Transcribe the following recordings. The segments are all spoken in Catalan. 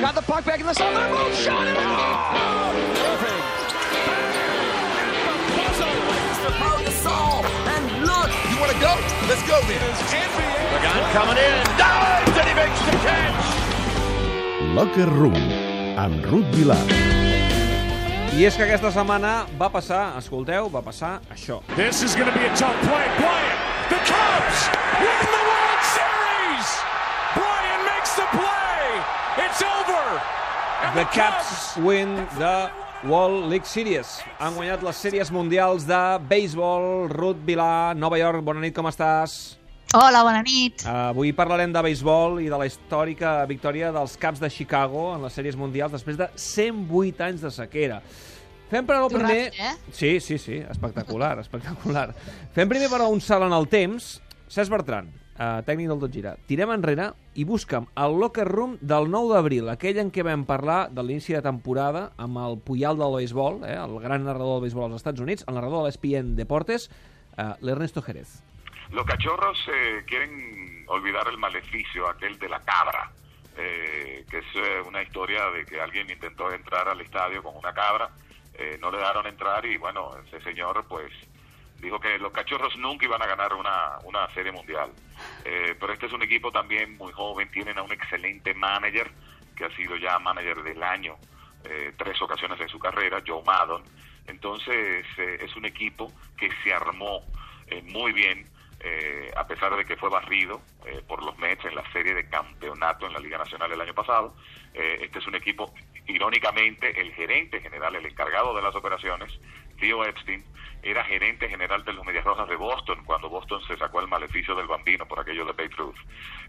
Got the puck back in the zone. They're both shot it out. Irving. And look, You want to go? Let's go then. Pagan coming in. Dives and he makes the catch. Locker Room, amb Ruth Vilar. I és que aquesta setmana va passar, escolteu, va passar això. This is going to be a tough play. Bryant, the Cubs win the World Series. Bryant makes the play. It's over. And The Caps win the World League Series. Han guanyat les sèries mundials de béisbol. Ruth Vilar, Nova York, bona nit, com estàs? Hola, bona nit. Uh, avui parlarem de béisbol i de la històrica victòria dels Caps de Chicago en les sèries mundials després de 108 anys de sequera. Fem però Tu primer... ràpid, eh? Sí, sí, sí, espectacular, espectacular. Fem primer però un salt en el temps. Cesc Bertran, uh, tècnic del Tot Gira, tirem enrere i busca'm el locker room del 9 d'abril, aquell en què vam parlar de l'inici de temporada amb el Puyal del béisbol, eh, el gran narrador del béisbol als Estats Units, el narrador de l'ESPN Deportes, uh, l'Ernesto Jerez. Los cachorros eh, quieren olvidar el maleficio, aquel de la cabra, eh, que es eh, una historia de que alguien intentó entrar al estadio con una cabra, eh, no le dejaron entrar y bueno, ese señor pues dijo que los cachorros nunca iban a ganar una, una serie mundial. Eh, pero este es un equipo también muy joven, tienen a un excelente manager, que ha sido ya manager del año eh, tres ocasiones en su carrera, Joe Maddon. Entonces eh, es un equipo que se armó eh, muy bien, eh, a pesar de que fue barrido eh, por los Mets en la serie de campeonato en la Liga Nacional el año pasado. Eh, este es un equipo, irónicamente, el gerente general, el encargado de las operaciones, Theo Epstein, era gerente general de los Medias Rojas de Boston cuando Boston se sacó el maleficio del bambino por aquello de Babe Ruth.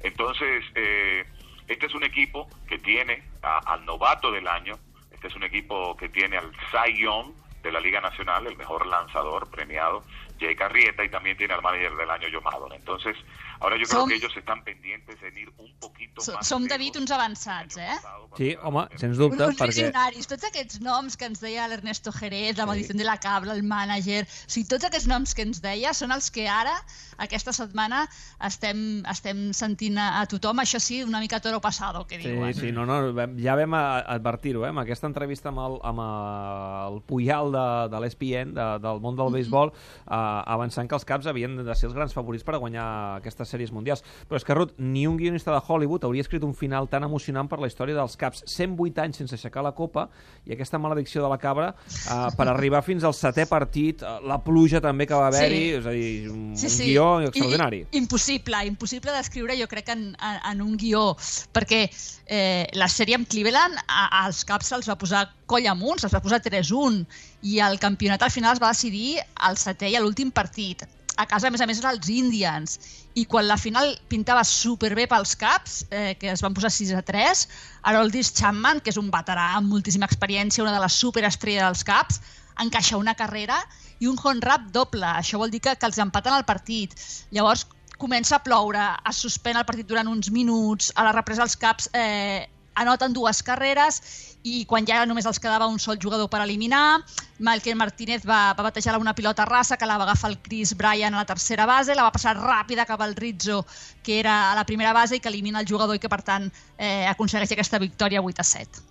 Entonces, eh, este es un equipo que tiene a- al novato del año, este es un equipo que tiene al Cy Young de la Liga Nacional, el mejor lanzador premiado, Jay Carrieta, y también tiene al manager del año, Joe Maddon. Entonces, ahora yo creo Som- que ellos están pendientes en ir un poquito So- más Som, David, uns avançats, eh? Sí, home, sens dubte, Uns perquè... visionaris, tots aquests noms que ens deia l'Ernesto Jerez, la maldició de la cabra, el mànager, o sigui, tots aquests noms que ens deia són els que ara, aquesta setmana, estem, estem sentint a, a tothom, això sí, una mica toro passado, que Sí, diuen. sí, no, no, ja vam advertir-ho, eh, amb aquesta entrevista amb el, amb el Puyal de, de l'ESPN, de, del món del béisbol, eh, avançant que els Caps havien de ser els grans favorits per a guanyar aquestes sèries mundials. Però és que, Ruth, ni un guionista de Hollywood hauria escrit un final tan emocionant per la història dels Caps. 108 anys sense aixecar la copa i aquesta maledicció de la cabra eh, per arribar fins al setè partit, eh, la pluja també que va haver-hi, Sí. és a dir, un, Sí, un sí. guió I- extraordinari. Impossible, impossible d'escriure, jo crec, en, en, en un guió, perquè eh, la sèrie amb Cleveland a, als Caps se'ls va posar coll amunt, se'ls va posar 3-1, i el campionat al final es va decidir al setè i a l'últim partit. A casa, a més a més, era els Indians. I quan la final pintava superbé pels Caps, eh, que es van posar 6 a 3, Haroldis Chapman, que és un veterà amb moltíssima experiència, una de les superestrelles dels Caps, encaixa una carrera i un home rap doble. Això vol dir que, que els empaten el partit. Llavors comença a ploure, es suspèn el partit durant uns minuts, a la represa els Caps eh, anoten dues carreres i quan ja només els quedava un sol jugador per eliminar, Malcolm Martínez va, va batejar una pilota rasa que la va agafar el Chris Bryan a la tercera base, la va passar ràpida cap al Rizzo, que era a la primera base i que elimina el jugador i que, per tant, eh, aconsegueix aquesta victòria 8 a 7.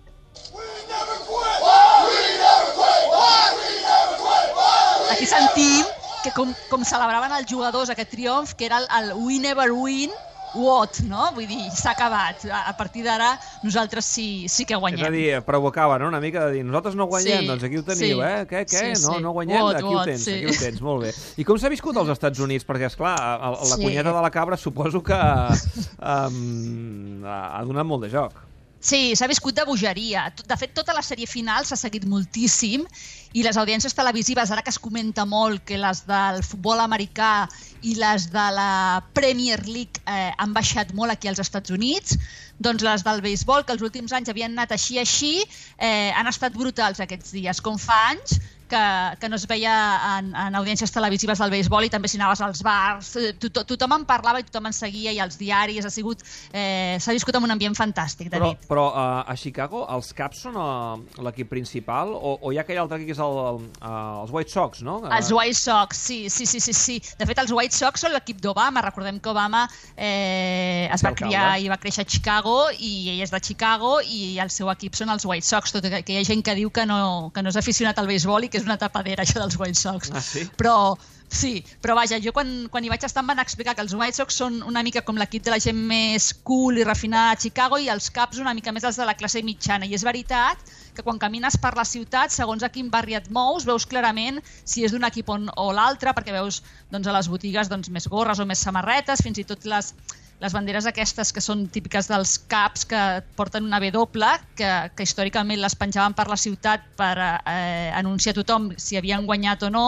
Aquí sentim que com, com celebraven els jugadors aquest triomf, que era el, el We Never Win, what, no? Vull dir, s'ha acabat. A, partir d'ara nosaltres sí, sí que És a guanyem. dir, provocava, no?, una mica de dir, nosaltres no guanyem, Sí, doncs aquí ho teniu, sí. eh? Què, què? Sí, no, sí. no guanyem? Vot, aquí ho vot, tens, sí. aquí ho tens, molt bé. I com s'ha viscut als Estats Units? Perquè, és clar, la Sí. cunyeta de la cabra suposo que um, ha donat molt de joc. Sí, s'ha viscut de bogeria. De fet, tota la sèrie final s'ha seguit moltíssim i les audiències televisives, ara que es comenta molt que les del futbol americà i les de la Premier League eh, han baixat molt aquí als Estats Units, doncs les del béisbol, que els últims anys havien anat així així, eh, han estat brutals aquests dies, com fa anys que, que no es veia en, en audiències televisives del béisbol i també si anaves als bars, eh, to, to, tothom en parlava i tothom en seguia i als diaris, ha sigut, eh, s'ha viscut en un ambient fantàstic, Però, David. però uh, a Chicago els Caps són uh, l'equip principal o, o hi ha aquell altre que és el, el, uh, els White Sox, no? Els White Sox, sí, sí, sí, sí, sí. De fet, els White Sox són l'equip d'Obama. Recordem que Obama eh, es va criar i va créixer a Chicago i ell és de Chicago i el seu equip són els White Sox, tot i que, que hi ha gent que diu que no, que no és aficionat al béisbol i que és una tapadera, això dels White Sox. Ah, sí? Però, sí, però vaja, jo quan, quan hi vaig estar em van explicar que els White Sox són una mica com l'equip de la gent més cool i refinada a Chicago i els Caps una mica més els de la classe mitjana. I és veritat que quan camines per la ciutat, segons a quin barri et mous, veus clarament si és d'un equip on, o l'altre, perquè veus doncs, a les botigues doncs, més gorres o més samarretes, fins i tot les, les banderes aquestes que són típiques dels caps que porten una W, que, que històricament les penjaven per la ciutat per eh, anunciar a tothom si havien guanyat o no,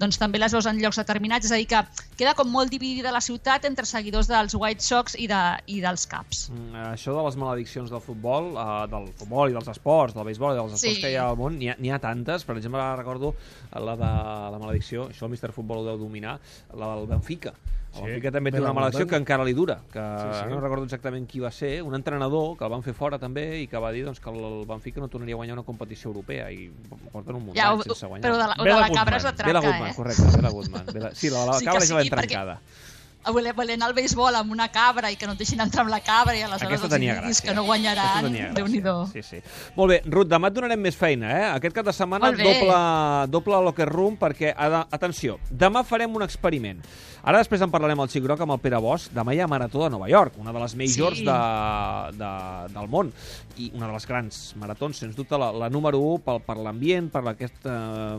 doncs també les veus en llocs determinats, és a dir que queda com molt dividida la ciutat entre seguidors dels White Sox i, de, i dels caps. Mm, Això de les malediccions del futbol, uh, del futbol i dels esports, del béisbol i dels esports Sí. que hi ha al món, n'hi ha, ha tantes. Per exemple, recordo la de la maledicció, això el Mr. Futbol ho deu dominar, la del Benfica. El Sí, Benfica també té ben una maledicció abundant. que encara li dura, que Sí, sí. no recordo exactament qui va ser, un entrenador que el van fer fora també i que va dir doncs, que el el Benfica no tornaria a guanyar una competició europea i porten un munt Ja, sense guanyar. però de la, de la cabra és Goodman. de Bela Goodman, eh? correcte, Bela Goodman. Bela... Sí, la, la Sí cabra ja l'hem sí, perquè- trencada. a voler, voler anar al béisbol amb una cabra i que no et deixin entrar amb la cabra i aleshores Aquesta els tenia diguis gràcia. que no guanyaran, gràcia. déu-n'hi-do. Sí, sí. Molt bé, Ruth, demà et donarem més feina, eh? Aquest cap de setmana doble, doble locker room perquè, atenció, demà farem un experiment. Ara després en parlarem al Xic Groc amb el Pere Bosch. Demà hi ha Marató de Nova York, una de les majors Sí. de, de, del món i una de les grans maratons, sens dubte, la, la número 1 per, per l'ambient, per aquesta...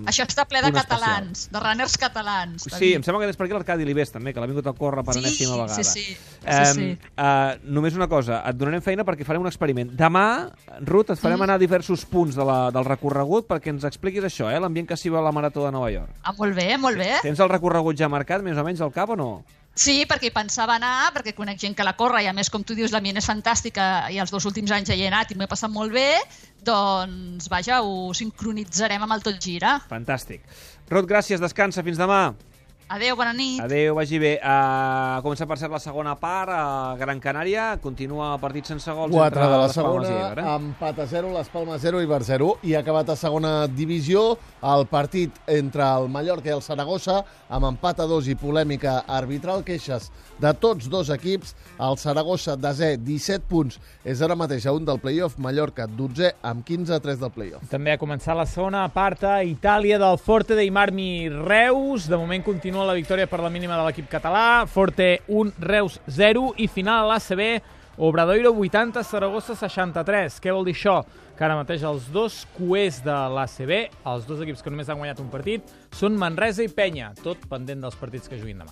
Això està ple de punt especial. catalans, de runners catalans. Sí, David. em sembla que és per aquí l'Arcadi Libés, també, que l'ha vingut a córrer per Sí, enèsima vegada. sí, sí. Em, Sí, sí. eh, només una cosa, et donarem feina perquè farem un experiment. Demà, Ruth, et farem Mm. anar a diversos punts de la, del recorregut perquè ens expliquis això, eh, l'ambient que s'hi va a la Marató de Nova York. Ah, molt bé, molt bé. Tens el recorregut ja marcat, més o menys, al cap o no? Sí, perquè hi pensava anar, perquè conec gent que la corre i a més, com tu dius, l'ambient és fantàstica i els dos últims anys ja hi he anat i m'ho he passat molt bé, doncs, vaja, ho sincronitzarem amb el Tot Gira. Fantàstic. Ruth, gràcies, descansa, fins demà. Adéu, bona nit. Adéu, vagi bé. Uh, comença per ser la segona part a Gran Canària. Continua el partit sense gols 4 entre de la segona, Eibar, eh? empat a 0, les Palmes 0 i Bar 0. I ha acabat a segona divisió el partit entre el Mallorca i el Saragossa amb empat a 2 i polèmica arbitral. Queixes de tots dos equips. El Saragossa, desè, 17 punts, és ara mateix a un del playoff. Mallorca, 12 amb 15 a 3 del playoff. També ha començat la segona part a Itàlia del Forte dei Marmi Reus. De moment continua la victòria per la mínima de l'equip català. Forte 1, Reus 0 i final a l'ACB Obradoiro 80, Saragossa 63. Què vol dir això? Que ara mateix els dos cuers de l'ACB, els dos equips que només han guanyat un partit, són Manresa i Penya, tot pendent dels partits que juguin demà.